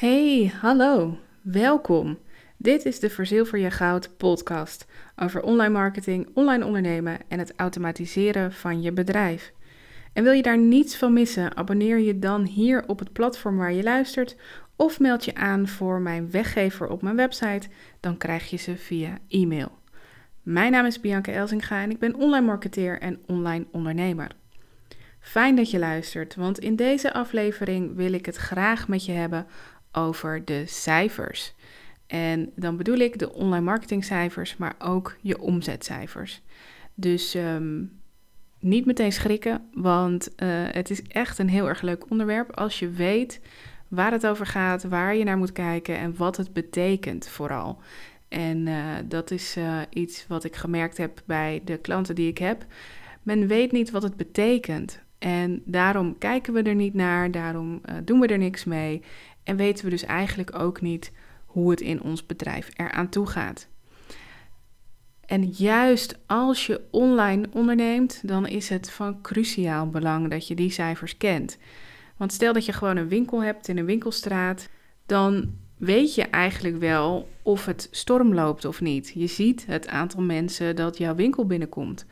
Hey, hallo, welkom. Dit is de Verzilver je Goud podcast over online marketing, online ondernemen en het automatiseren van je bedrijf. En wil je daar niets van missen, abonneer je dan hier op het platform waar je luistert of meld je aan voor mijn weggever op mijn website, dan krijg je ze via e-mail. Mijn naam is Bianca Elzinga en ik ben online marketeer en online ondernemer. Fijn dat je luistert, want in deze aflevering wil ik het graag met je hebben over de cijfers. En dan bedoel ik de online marketingcijfers, maar ook je omzetcijfers. Dus ehm, niet meteen schrikken, want uh, het is echt een heel erg leuk onderwerp als je weet waar het over gaat, waar je naar moet kijken en wat het betekent vooral. En uh, dat is uh, iets wat ik gemerkt heb bij de klanten die ik heb. Men weet niet wat het betekent. En daarom kijken we er niet naar, daarom doen we er niks mee. En weten we dus eigenlijk ook niet hoe het in ons bedrijf eraan toe gaat. En juist als je online onderneemt, dan is het van cruciaal belang dat je die cijfers kent. Want stel dat je gewoon een winkel hebt in een winkelstraat, dan weet je eigenlijk wel of het storm loopt of niet. Je ziet het aantal mensen dat jouw winkel binnenkomt.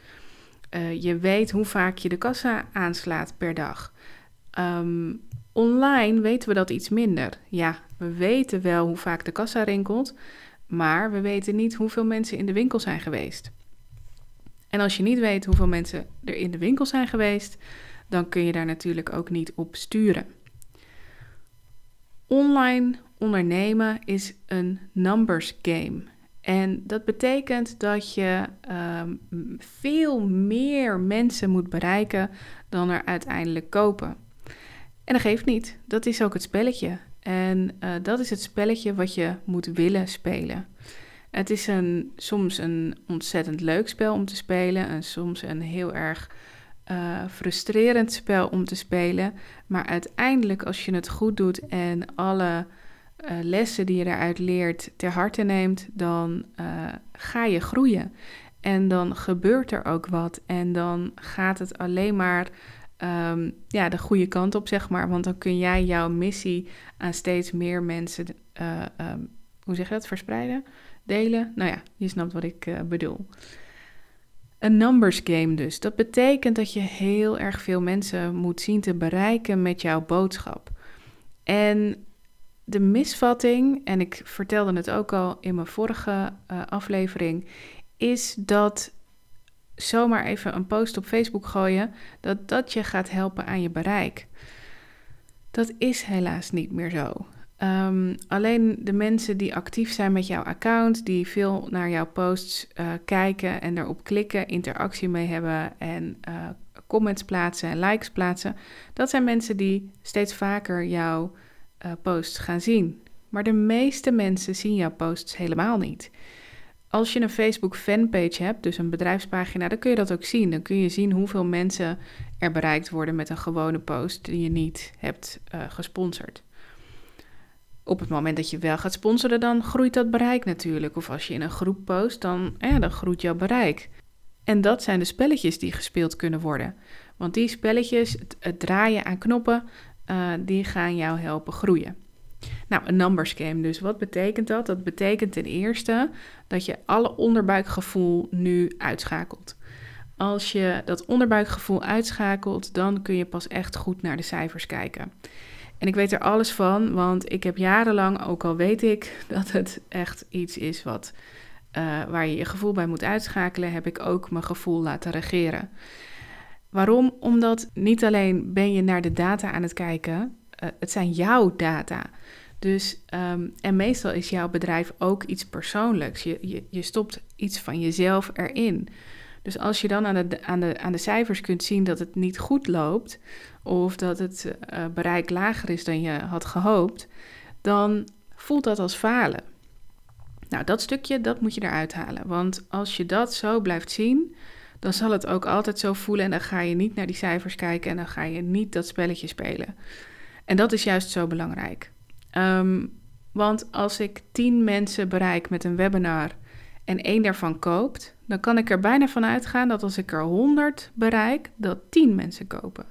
Uh, je weet hoe vaak je de kassa aanslaat per dag. Um, online weten we dat iets minder. Ja, we weten wel hoe vaak de kassa rinkelt, maar we weten niet hoeveel mensen in de winkel zijn geweest. En als je niet weet hoeveel mensen er in de winkel zijn geweest, dan kun je daar natuurlijk ook niet op sturen. Online ondernemen is een numbers game. En dat betekent dat je um, veel meer mensen moet bereiken dan er uiteindelijk kopen. En dat geeft niet. Dat is ook het spelletje. En uh, dat is het spelletje wat je moet willen spelen. Het is een, soms een ontzettend leuk spel om te spelen en soms een heel erg uh, frustrerend spel om te spelen. Maar uiteindelijk, als je het goed doet en alle uh, lessen die je daaruit leert ter harte neemt, dan ga je groeien. En dan gebeurt er ook wat. En dan gaat het alleen maar um, ja, de goede kant op, zeg maar. Want dan kun jij jouw missie aan steeds meer mensen, uh, um, hoe zeg je dat, verspreiden, delen. Nou ja, je snapt wat ik bedoel. Een numbers game dus. Dat betekent dat je heel erg veel mensen moet zien te bereiken met jouw boodschap. En de misvatting, en ik vertelde het ook al in mijn vorige uh, aflevering, is dat zomaar even een post op Facebook gooien, dat dat je gaat helpen aan je bereik. Dat is helaas niet meer zo. Um, alleen de mensen die actief zijn met jouw account, die veel naar jouw posts uh, kijken en erop klikken, interactie mee hebben en uh, comments plaatsen en likes plaatsen, dat zijn mensen die steeds vaker jouw uh, posts gaan zien. Maar de meeste mensen zien jouw posts helemaal niet. Als je een Facebook fanpage hebt, dus een bedrijfspagina, dan kun je dat ook zien. Dan kun je zien hoeveel mensen er bereikt worden met een gewone post die je niet hebt uh, gesponsord. Op het moment dat je wel gaat sponsoren, dan groeit dat bereik natuurlijk. Of als je in een groep post, dan, dan groeit jouw bereik. En dat zijn de spelletjes die gespeeld kunnen worden. Want die spelletjes, het, draaien aan knoppen, uh, die gaan jou helpen groeien. Nou, een numbers game dus. Wat betekent dat? Dat betekent ten eerste dat je alle onderbuikgevoel nu uitschakelt. Als je dat onderbuikgevoel uitschakelt, dan kun je pas echt goed naar de cijfers kijken. En ik weet er alles van, want ik heb jarenlang, ook al weet ik dat het echt iets is wat, uh, waar je je gevoel bij moet uitschakelen, heb ik ook mijn gevoel laten regeren. Waarom? Omdat niet alleen ben je naar de data aan het kijken, uh, het zijn jouw data. Dus, um, en meestal is jouw bedrijf ook iets persoonlijks. Je, je, je stopt iets van jezelf erin. Dus als je dan aan de, aan, de, aan de cijfers kunt zien dat het niet goed loopt, of dat het uh, bereik lager is dan je had gehoopt, dan voelt dat als falen. Nou, dat stukje, dat moet je eruit halen. Want als je dat zo blijft zien, dan zal het ook altijd zo voelen en dan ga je niet naar die cijfers kijken en dan ga je niet dat spelletje spelen. En dat is juist zo belangrijk. Um, want als ik tien mensen bereik met een webinar en één daarvan koopt, dan kan ik er bijna van uitgaan dat als ik er 100 bereik, dat 10 mensen kopen.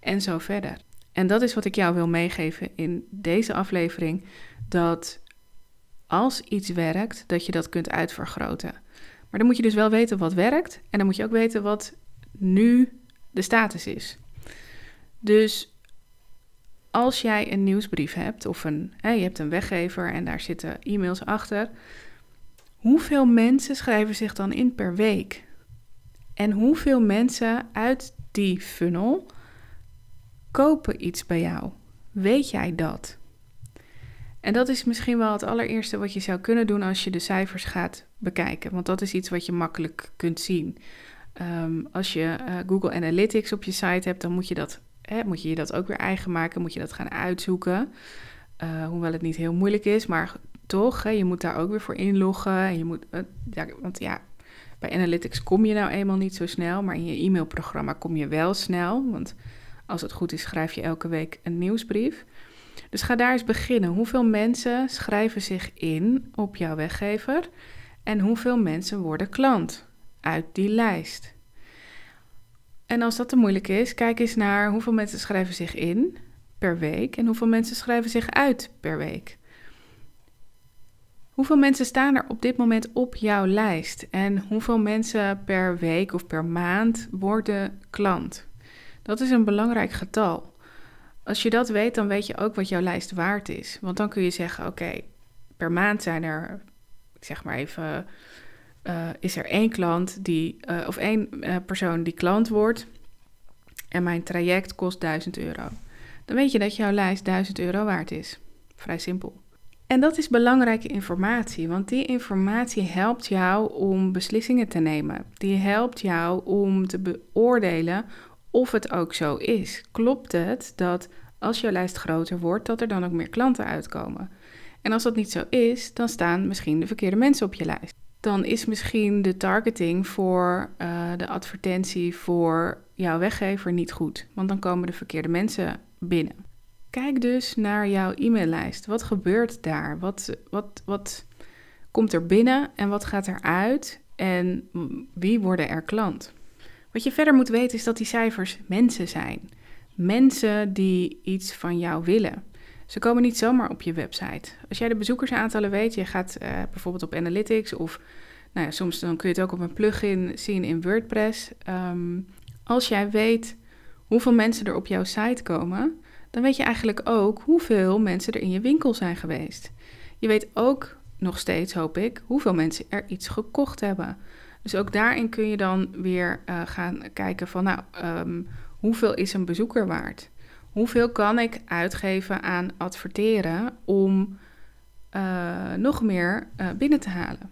En zo verder. En dat is wat ik jou wil meegeven in deze aflevering. Dat als iets werkt, dat je dat kunt uitvergroten. Maar dan moet je dus wel weten wat werkt. En dan moet je ook weten wat nu de status is. Dus als jij een nieuwsbrief hebt of een, hè, je hebt een weggever en daar zitten e-mails achter. Hoeveel mensen schrijven zich dan in per week? En hoeveel mensen uit die funnel kopen iets bij jou? Weet jij dat? En dat is misschien wel het allereerste wat je zou kunnen doen als je de cijfers gaat bekijken. Want dat is iets wat je makkelijk kunt zien. Ehm, als je uh, Google Analytics op je site hebt, dan moet je, dat, hè, moet je je dat ook weer eigen maken. Moet je dat gaan uitzoeken. Uh, hoewel het niet heel moeilijk is, maar toch, hè, je moet daar ook weer voor inloggen. En je moet, uh, ja, want ja, bij Analytics kom je nou eenmaal niet zo snel, maar in je e-mailprogramma kom je wel snel. Want als het goed is, schrijf je elke week een nieuwsbrief. Dus ga daar eens beginnen. Hoeveel mensen schrijven zich in op jouw weggever en hoeveel mensen worden klant uit die lijst? En als dat te moeilijk is, kijk eens naar hoeveel mensen schrijven zich in per week en hoeveel mensen schrijven zich uit per week. Hoeveel mensen staan er op dit moment op jouw lijst? En hoeveel mensen per week of per maand worden klant? Dat is een belangrijk getal. Als je dat weet, dan weet je ook wat jouw lijst waard is. Want dan kun je zeggen: oké, per maand zijn er, ik zeg maar even, uh, is er één klant die, uh, of één uh, persoon die klant wordt. En mijn traject kost 1000 euro. Dan weet je dat jouw lijst 1000 euro waard is. Vrij simpel. En dat is belangrijke informatie, want die informatie helpt jou om beslissingen te nemen. Die helpt jou om te beoordelen of het ook zo is. Klopt het dat als je lijst groter wordt, dat er dan ook meer klanten uitkomen? En als dat niet zo is, dan staan misschien de verkeerde mensen op je lijst. Dan is misschien de targeting voor uh, de advertentie voor jouw weggever niet goed, want dan komen de verkeerde mensen binnen. Kijk dus naar jouw e-maillijst. Wat gebeurt daar? Wat, wat, wat komt er binnen en wat gaat er uit? En wie worden er klant? Wat je verder moet weten is dat die cijfers mensen zijn. Mensen die iets van jou willen. Ze komen niet zomaar op je website. Als jij de bezoekersaantallen weet, je gaat uh, bijvoorbeeld op Analytics of nou ja, soms dan kun je het ook op een plugin zien in WordPress. Um, als jij weet hoeveel mensen er op jouw site komen, dan weet je eigenlijk ook hoeveel mensen er in je winkel zijn geweest. Je weet ook nog steeds, hoop ik, hoeveel mensen er iets gekocht hebben. Dus ook daarin kun je dan weer uh, gaan kijken van, nou, um, hoeveel is een bezoeker waard? Hoeveel kan ik uitgeven aan adverteren om uh, nog meer uh, binnen te halen?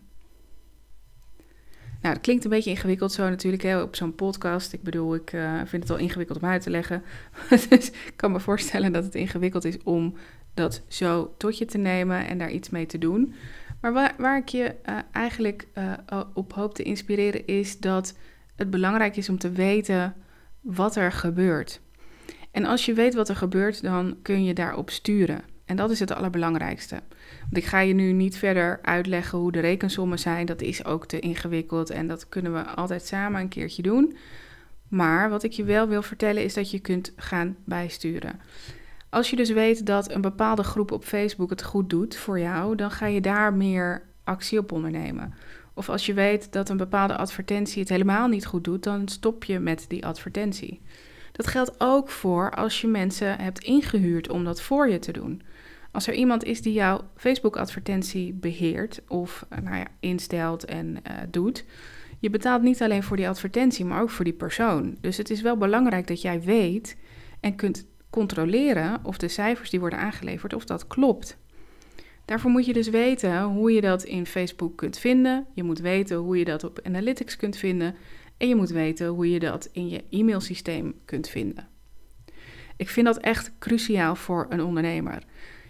Nou, dat klinkt een beetje ingewikkeld zo natuurlijk hè, op zo'n podcast. Ik bedoel, ik uh, vind het al ingewikkeld om uit te leggen. dus ik kan me voorstellen dat het ingewikkeld is om dat zo tot je te nemen en daar iets mee te doen. Maar waar, waar ik je eigenlijk op hoop te inspireren is dat het belangrijk is om te weten wat er gebeurt. En als je weet wat er gebeurt, dan kun je daarop sturen. En dat is het allerbelangrijkste. Want ik ga je nu niet verder uitleggen hoe de rekensommen zijn. Dat is ook te ingewikkeld en dat kunnen we altijd samen een keertje doen. Maar wat ik je wel wil vertellen is dat je kunt gaan bijsturen. Als je dus weet dat een bepaalde groep op Facebook het goed doet voor jou, dan ga je daar meer actie op ondernemen. Of als je weet dat een bepaalde advertentie het helemaal niet goed doet, dan stop je met die advertentie. Dat geldt ook voor als je mensen hebt ingehuurd om dat voor je te doen. Als er iemand is die jouw Facebook-advertentie beheert of eh, nou ja, instelt en uh, doet, je betaalt niet alleen voor die advertentie, maar ook voor die persoon. Dus het is wel belangrijk dat jij weet en kunt controleren of de cijfers die worden aangeleverd, of dat klopt. Daarvoor moet je dus weten hoe je dat in Facebook kunt vinden. Je moet weten hoe je dat op Analytics kunt vinden. En je moet weten hoe je dat in je e-mailsysteem kunt vinden. Ik vind dat echt cruciaal voor een ondernemer.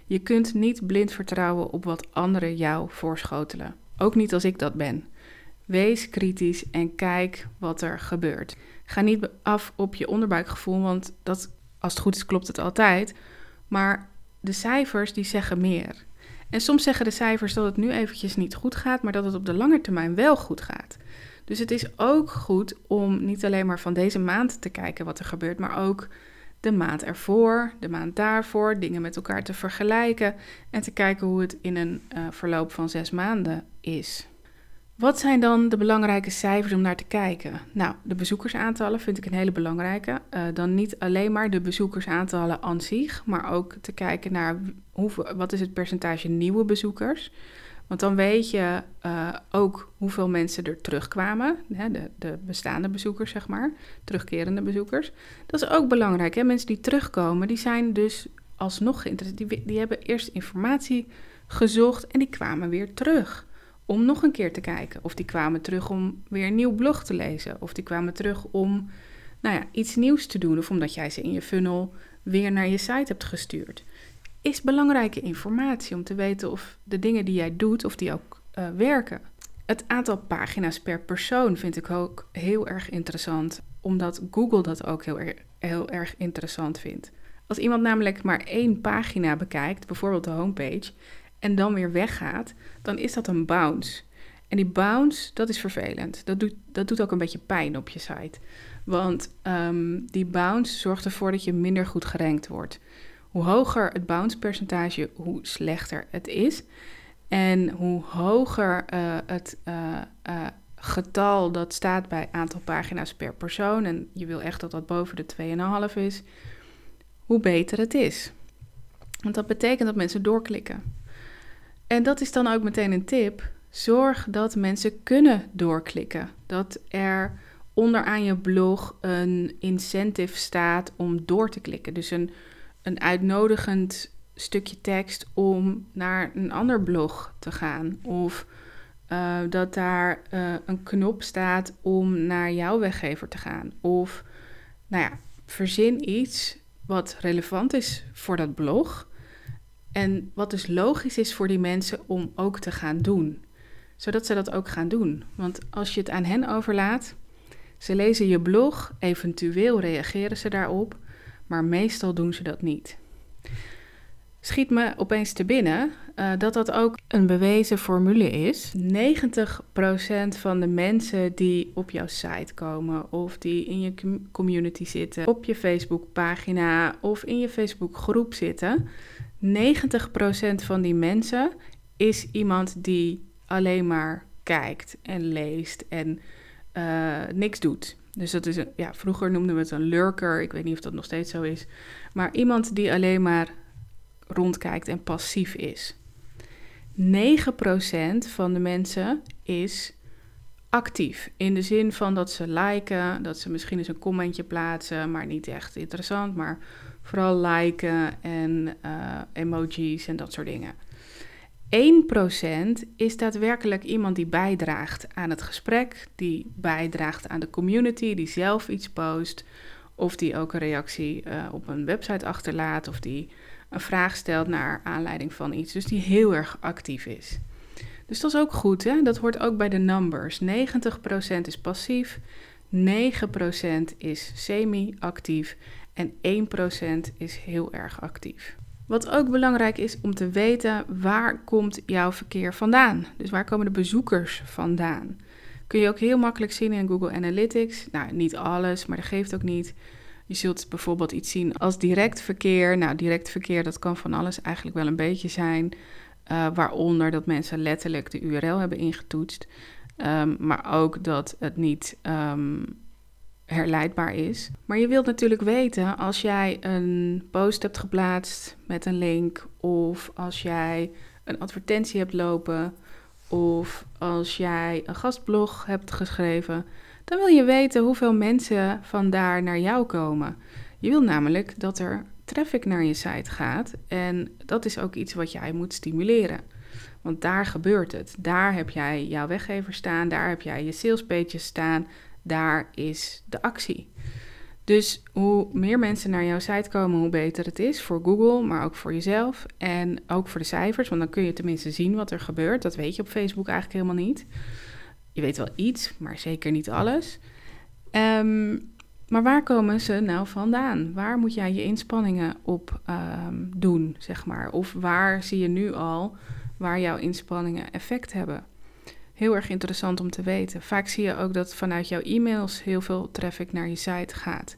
Je kunt niet blind vertrouwen op wat anderen jou voorschotelen. Ook niet als ik dat ben. Wees kritisch en kijk wat er gebeurt. Ga niet af op je onderbuikgevoel, want dat, als het goed is, klopt het altijd. Maar de cijfers die zeggen meer. En soms zeggen de cijfers dat het nu eventjes niet goed gaat, maar dat het op de lange termijn wel goed gaat. Dus het is ook goed om niet alleen maar van deze maand te kijken wat er gebeurt, maar ook de maand ervoor, de maand daarvoor, dingen met elkaar te vergelijken en te kijken hoe het in een uh, verloop van zes maanden is. Wat zijn dan de belangrijke cijfers om naar te kijken? Nou, de bezoekersaantallen vind ik een hele belangrijke. Uh, dan niet alleen maar de bezoekersaantallen aan zich, maar ook te kijken naar hoeveel, wat is het percentage nieuwe bezoekers. Want dan weet je uh, ook hoeveel mensen er terugkwamen. Hè, de, de, bestaande bezoekers, zeg maar. Terugkerende bezoekers. Dat is ook belangrijk. Hè? Mensen die terugkomen, die zijn dus alsnog geïnteresseerd. Die, die hebben eerst informatie gezocht en die kwamen weer terug. Om nog een keer te kijken. Of die kwamen terug om weer een nieuw blog te lezen. Of die kwamen terug om nou ja, iets nieuws te doen. Of omdat jij ze in je funnel weer naar je site hebt gestuurd is belangrijke informatie om te weten of de dingen die jij doet, of die ook uh, werken. Het aantal pagina's per persoon vind ik ook heel erg interessant, omdat Google dat ook heel, heel erg interessant vindt. Als iemand namelijk maar één pagina bekijkt, bijvoorbeeld de homepage, en dan weer weggaat, dan is dat een bounce. En die bounce, dat is vervelend. Dat doet, dat doet ook een beetje pijn op je site. Want um, die bounce zorgt ervoor dat je minder goed gerankt wordt. Hoe hoger het bounce percentage, hoe slechter het is. En hoe hoger uh, het uh, uh, getal dat staat bij aantal pagina's per persoon, en je wil echt dat dat boven de 2,5 is, hoe beter het is. Want dat betekent dat mensen doorklikken. En dat is dan ook meteen een tip. Zorg dat mensen kunnen doorklikken. Dat er onderaan je blog een incentive staat om door te klikken. Dus een een uitnodigend stukje tekst om naar een ander blog te gaan. Of uh, dat daar uh, een knop staat om naar jouw weggever te gaan. Of, nou ja, verzin iets wat relevant is voor dat blog. En wat dus logisch is voor die mensen om ook te gaan doen. Zodat ze dat ook gaan doen. Want als je het aan hen overlaat, ze lezen je blog, eventueel reageren ze daarop maar meestal doen ze dat niet. Schiet me opeens te binnen uh, dat dat ook een bewezen formule is. 90% van de mensen die op jouw site komen of die in je community zitten, op je Facebook-pagina of in je Facebook-groep zitten, 90% van die mensen is iemand die alleen maar kijkt en leest en uh, niks doet. Dus dat is een, ja, vroeger noemden we het een lurker. Ik weet niet of dat nog steeds zo is. Maar iemand die alleen maar rondkijkt en passief is. 9% van de mensen is actief. In de zin van dat ze liken, dat ze misschien eens een commentje plaatsen, maar niet echt interessant, maar vooral liken en uh, emojis en dat soort dingen. 1% is daadwerkelijk iemand die bijdraagt aan het gesprek, die bijdraagt aan de community, die zelf iets post, of die ook een reactie uh, op een website achterlaat, of die een vraag stelt naar aanleiding van iets. Dus die heel erg actief is. Dus dat is ook goed, hè? dat hoort ook bij de numbers. 90% is passief, 9% is semi-actief en 1% is heel erg actief. Wat ook belangrijk is om te weten, waar komt jouw verkeer vandaan? Dus waar komen de bezoekers vandaan? Kun je ook heel makkelijk zien in Google Analytics. Nou, niet alles, maar dat geeft ook niet. Je zult bijvoorbeeld iets zien als direct verkeer. Nou, direct verkeer, dat kan van alles eigenlijk wel een beetje zijn. Uh, waaronder dat mensen letterlijk de URL hebben ingetoetst. Um, maar ook dat het niet um, herleidbaar is. Maar je wilt natuurlijk weten als jij een post hebt geplaatst met een link, of als jij een advertentie hebt lopen, of als jij een gastblog hebt geschreven, dan wil je weten hoeveel mensen vandaar naar jou komen. Je wil namelijk dat er traffic naar je site gaat en dat is ook iets wat jij moet stimuleren. Want daar gebeurt het. Daar heb jij jouw weggever staan, daar heb jij je salespages staan, daar is de actie. Dus hoe meer mensen naar jouw site komen, hoe beter het is voor Google, maar ook voor jezelf en ook voor de cijfers, want dan kun je tenminste zien wat er gebeurt. Dat weet je op Facebook eigenlijk helemaal niet. Je weet wel iets, maar zeker niet alles. Um, maar waar komen ze nou vandaan? Waar moet jij je inspanningen op um, doen, zeg maar? Of waar zie je nu al waar jouw inspanningen effect hebben? Heel erg interessant om te weten. Vaak zie je ook dat vanuit jouw e-mails heel veel traffic naar je site gaat.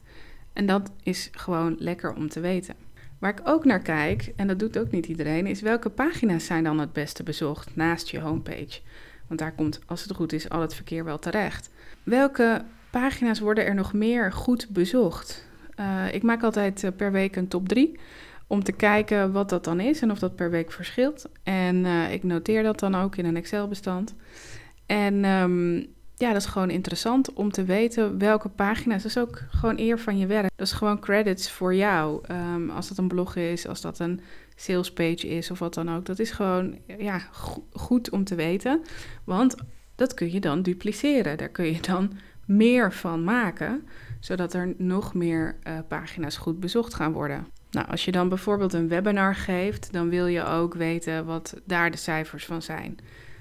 En dat is gewoon lekker om te weten. Waar ik ook naar kijk, en dat doet ook niet iedereen, is welke pagina's zijn dan het beste bezocht naast je homepage. Want daar komt, als het goed is, al het verkeer wel terecht. Welke pagina's worden er nog meer goed bezocht? Uh, ik maak altijd eh, per week een top 3 om te kijken wat dat dan is en of dat per week verschilt. En uh, ik noteer dat dan ook in een Excel-bestand. En um, ja, dat is gewoon interessant om te weten welke pagina's. Dat is ook gewoon eer van je werk. Dat is gewoon credits voor jou. Um, als dat een blog is, als dat een salespage is of wat dan ook. Dat is gewoon ja, go goed om te weten. Want dat kun je dan dupliceren. Daar kun je dan meer van maken, zodat er nog meer uh, pagina's goed bezocht gaan worden. Nou, als je dan bijvoorbeeld een webinar geeft, dan wil je ook weten wat daar de cijfers van zijn.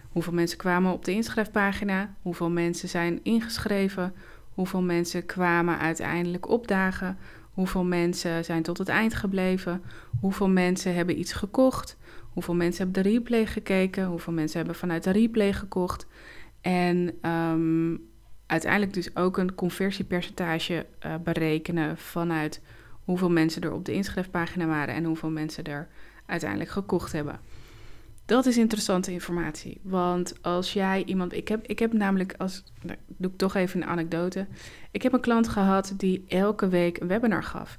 Hoeveel mensen kwamen op de inschrijfpagina? Hoeveel mensen zijn ingeschreven? Hoeveel mensen kwamen uiteindelijk opdagen? Hoeveel mensen zijn tot het eind gebleven? Hoeveel mensen hebben iets gekocht? Hoeveel mensen hebben de replay gekeken? Hoeveel mensen hebben vanuit de replay gekocht? En um, uiteindelijk dus ook een conversiepercentage uh, berekenen vanuit hoeveel mensen er op de inschrijfpagina waren en hoeveel mensen er uiteindelijk gekocht hebben. Dat is interessante informatie. Want als jij iemand. Ik heb, ik heb namelijk als. Nou, doe ik toch even een anekdote. Ik heb een klant gehad die elke week een webinar gaf.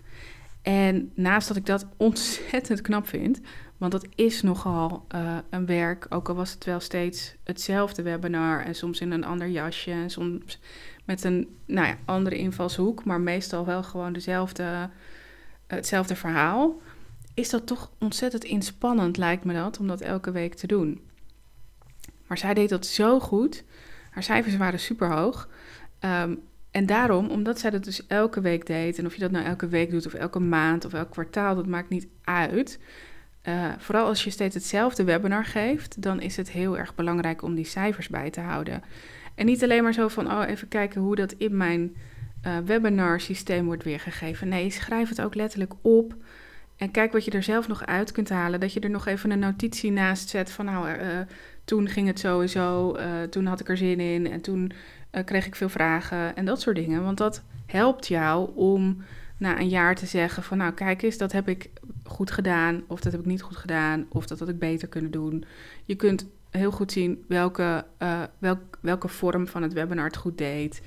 En naast dat ik dat ontzettend knap vind, want dat is nogal uh, een werk, ook al was het wel steeds hetzelfde webinar en soms in een ander jasje en soms met een nou ja, andere invalshoek, maar meestal wel gewoon dezelfde, hetzelfde verhaal is dat toch ontzettend inspannend, lijkt me dat, om dat elke week te doen. Maar zij deed dat zo goed. Haar cijfers waren super hoog. Um, en daarom, omdat zij dat dus elke week deed, en of je dat nou elke week doet, of elke maand, of elk kwartaal, dat maakt niet uit. Uh, vooral als je steeds hetzelfde webinar geeft, dan is het heel erg belangrijk om die cijfers bij te houden. En niet alleen maar zo van, oh, even kijken hoe dat in mijn uh, webinar systeem wordt weergegeven. Nee, schrijf het ook letterlijk op. En kijk wat je er zelf nog uit kunt halen. Dat je er nog even een notitie naast zet van nou, uh, toen ging het sowieso, uh, toen had ik er zin in en toen kreeg ik veel vragen en dat soort dingen. Want dat helpt jou om na een jaar te zeggen van nou kijk eens, dat heb ik goed gedaan of dat heb ik niet goed gedaan of dat had ik beter kunnen doen. Je kunt heel goed zien welke, welk, welke vorm van het webinar het goed deed.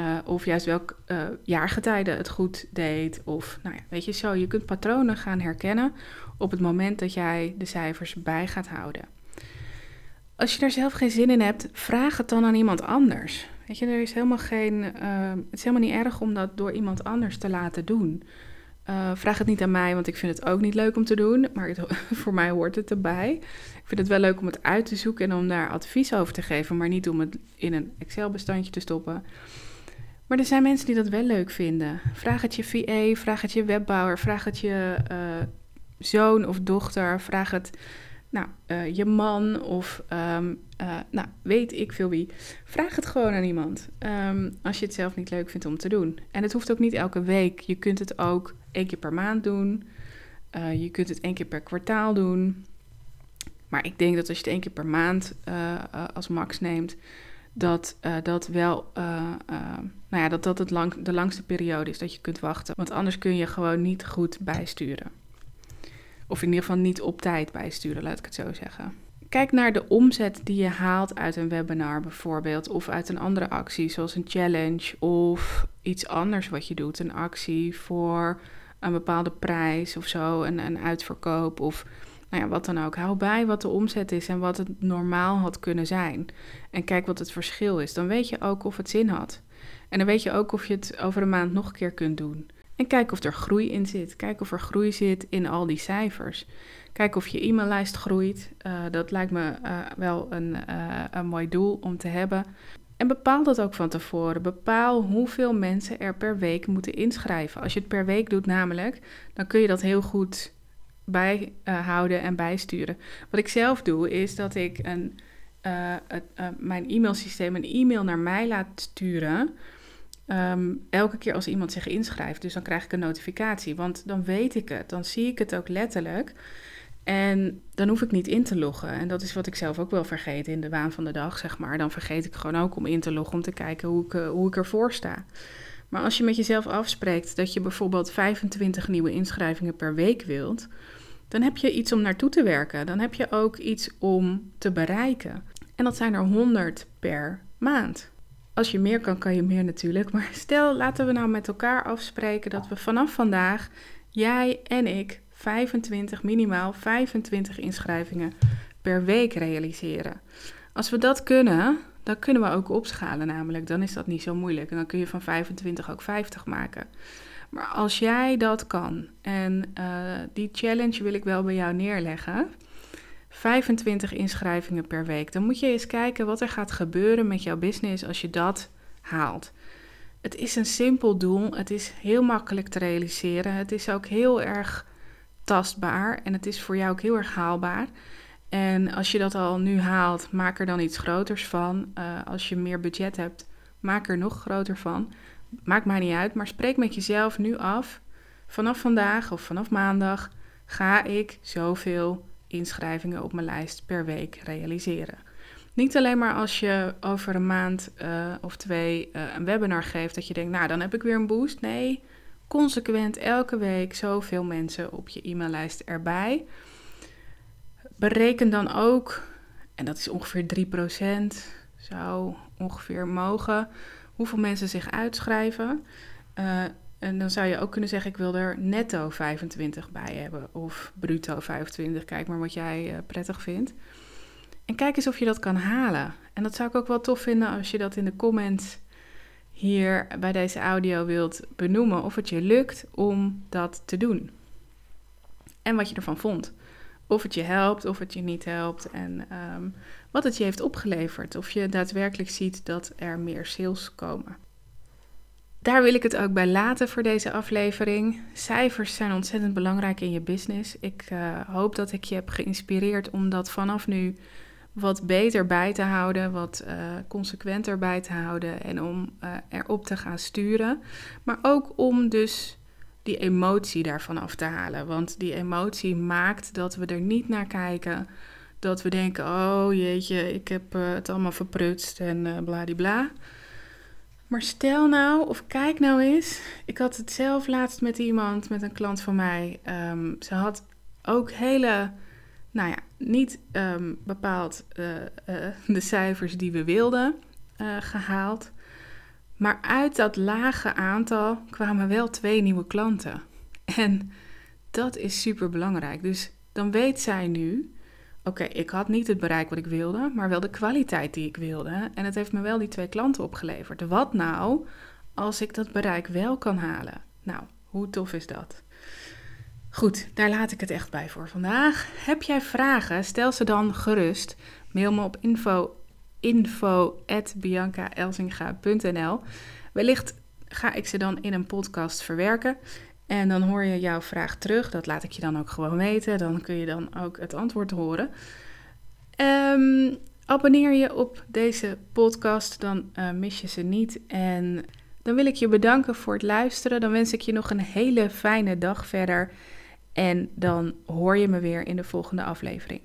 Uh, of juist welk uh, jaargetijde het goed deed. Of nou ja, weet je zo, je kunt patronen gaan herkennen op het moment dat jij de cijfers bij gaat houden. Als je daar zelf geen zin in hebt, vraag het dan aan iemand anders. Weet je, er is helemaal geen. Uh, het is helemaal niet erg om dat door iemand anders te laten doen. vraag het niet aan mij, want ik vind het ook niet leuk om te doen. Maar voor mij hoort het erbij. Ik vind het wel leuk om het uit te zoeken en om daar advies over te geven, maar niet om het in een Excel-bestandje te stoppen. Maar er zijn mensen die dat wel leuk vinden. Vraag het je VA, vraag het je webbouwer, vraag het je uh, zoon of dochter, vraag het nou, uh, je man of um, uh, nou, weet ik veel wie. Vraag het gewoon aan iemand um, als je het zelf niet leuk vindt om te doen. En het hoeft ook niet elke week. Je kunt het ook één keer per maand doen. je kunt het één keer per kwartaal doen. Maar ik denk dat als je het één keer per maand als max neemt, dat uh, dat wel, uh, uh, nou ja, dat dat het lang, de langste periode is dat je kunt wachten. Want anders kun je gewoon niet goed bijsturen. Of in ieder geval niet op tijd bijsturen, laat ik het zo zeggen. Kijk naar de omzet die je haalt uit een webinar bijvoorbeeld, of uit een andere actie, zoals een challenge of iets anders wat je doet. Een actie voor een bepaalde prijs of zo, een, een uitverkoop of nou ja, wat dan ook. Hou bij wat de omzet is en wat het normaal had kunnen zijn. En kijk wat het verschil is. Dan weet je ook of het zin had. En dan weet je ook of je het over een maand nog een keer kunt doen. En kijk of er groei in zit. Kijk of er groei zit in al die cijfers. Kijk of je e-maillijst groeit. Uh, dat lijkt me uh, wel een, uh, een mooi doel om te hebben. En bepaal dat ook van tevoren. Bepaal hoeveel mensen er per week moeten inschrijven. Als je het per week doet namelijk, dan kun je dat heel goed bijhouden en bijsturen. Wat ik zelf doe, is dat ik een, uh, het, uh, mijn e-mailsysteem een e-mail naar mij laat sturen. Um, elke keer als iemand zich inschrijft. Dus dan krijg ik een notificatie. Want dan weet ik het. Dan zie ik het ook letterlijk. En dan hoef ik niet in te loggen. En dat is wat ik zelf ook wel vergeet in de waan van de dag, zeg maar. Dan vergeet ik gewoon ook om in te loggen om te kijken hoe ik, hoe ik ervoor sta. Maar als je met jezelf afspreekt dat je bijvoorbeeld 25 nieuwe inschrijvingen per week wilt, dan heb je iets om naartoe te werken. Dan heb je ook iets om te bereiken. En dat zijn er 100 per maand. Als je meer kan, kan je meer natuurlijk. Maar stel, laten we nou met elkaar afspreken dat we vanaf vandaag, jij en ik, 25, minimaal 25 inschrijvingen per week realiseren. Als we dat kunnen, dan kunnen we ook opschalen namelijk. Dan is dat niet zo moeilijk. En dan kun je van 25 ook 50 maken. Maar als jij dat kan, en uh, die challenge wil ik wel bij jou neerleggen. 25 inschrijvingen per week. Dan moet je eens kijken wat er gaat gebeuren met jouw business als je dat haalt. Het is een simpel doel. Het is heel makkelijk te realiseren. Het is ook heel erg tastbaar en het is voor jou ook heel erg haalbaar. En als je dat al nu haalt, maak er dan iets groters van. Uh, als je meer budget hebt, maak er nog groter van. Maakt mij niet uit, maar spreek met jezelf nu af. Vanaf vandaag of vanaf maandag ga ik zoveel inschrijvingen op mijn lijst per week realiseren. Niet alleen maar als je over een maand uh, of twee uh, een webinar geeft, dat je denkt, nou dan heb ik weer een boost. Nee, consequent elke week zoveel mensen op je e-maillijst erbij. Bereken dan ook, en dat is ongeveer 3%, zou ongeveer mogen, hoeveel mensen zich uitschrijven. Uh, en dan zou je ook kunnen zeggen, ik wil er netto 25 bij hebben. Of bruto 25, kijk maar wat jij uh, prettig vindt. En kijk eens of je dat kan halen. En dat zou ik ook wel tof vinden als je dat in de comments hier bij deze audio wilt benoemen. Of het je lukt om dat te doen. En wat je ervan vond. Of het je helpt, of het je niet helpt. En um, wat het je heeft opgeleverd. Of je daadwerkelijk ziet dat er meer sales komen. Daar wil ik het ook bij laten voor deze aflevering. Cijfers zijn ontzettend belangrijk in je business. Ik uh, hoop dat ik je heb geïnspireerd om dat vanaf nu wat beter bij te houden, wat uh, consequenter bij te houden en om uh, erop te gaan sturen. Maar ook om dus die emotie daarvan af te halen. Want die emotie maakt dat we er niet naar kijken. Dat we denken, oh jeetje, ik heb het allemaal verprutst en uh, bladibla. Maar stel nou, of kijk nou eens. Ik had het zelf laatst met iemand, met een klant van mij. Um, ze had ook hele, nou ja, niet um, bepaald uh, de cijfers die we wilden gehaald. Maar uit dat lage aantal kwamen wel twee nieuwe klanten. En dat is super belangrijk. Dus dan weet zij nu oké, ik had niet het bereik wat ik wilde, maar wel de kwaliteit die ik wilde. En het heeft me wel die twee klanten opgeleverd. Wat nou als ik dat bereik wel kan halen? Nou, hoe tof is dat? Goed, daar laat ik het echt bij voor vandaag. Heb jij vragen? Stel ze dan gerust. Mail me op info, info@biancaelsinga.nl. Wellicht ga ik ze dan in een podcast verwerken. En dan hoor je jouw vraag terug. Dat laat ik je dan ook gewoon weten. Dan kun je dan ook het antwoord horen. Um, abonneer je op deze podcast, dan uh, mis je ze niet. En dan wil ik je bedanken voor het luisteren. Dan wens ik je nog een hele fijne dag verder. En dan hoor je me weer in de volgende aflevering.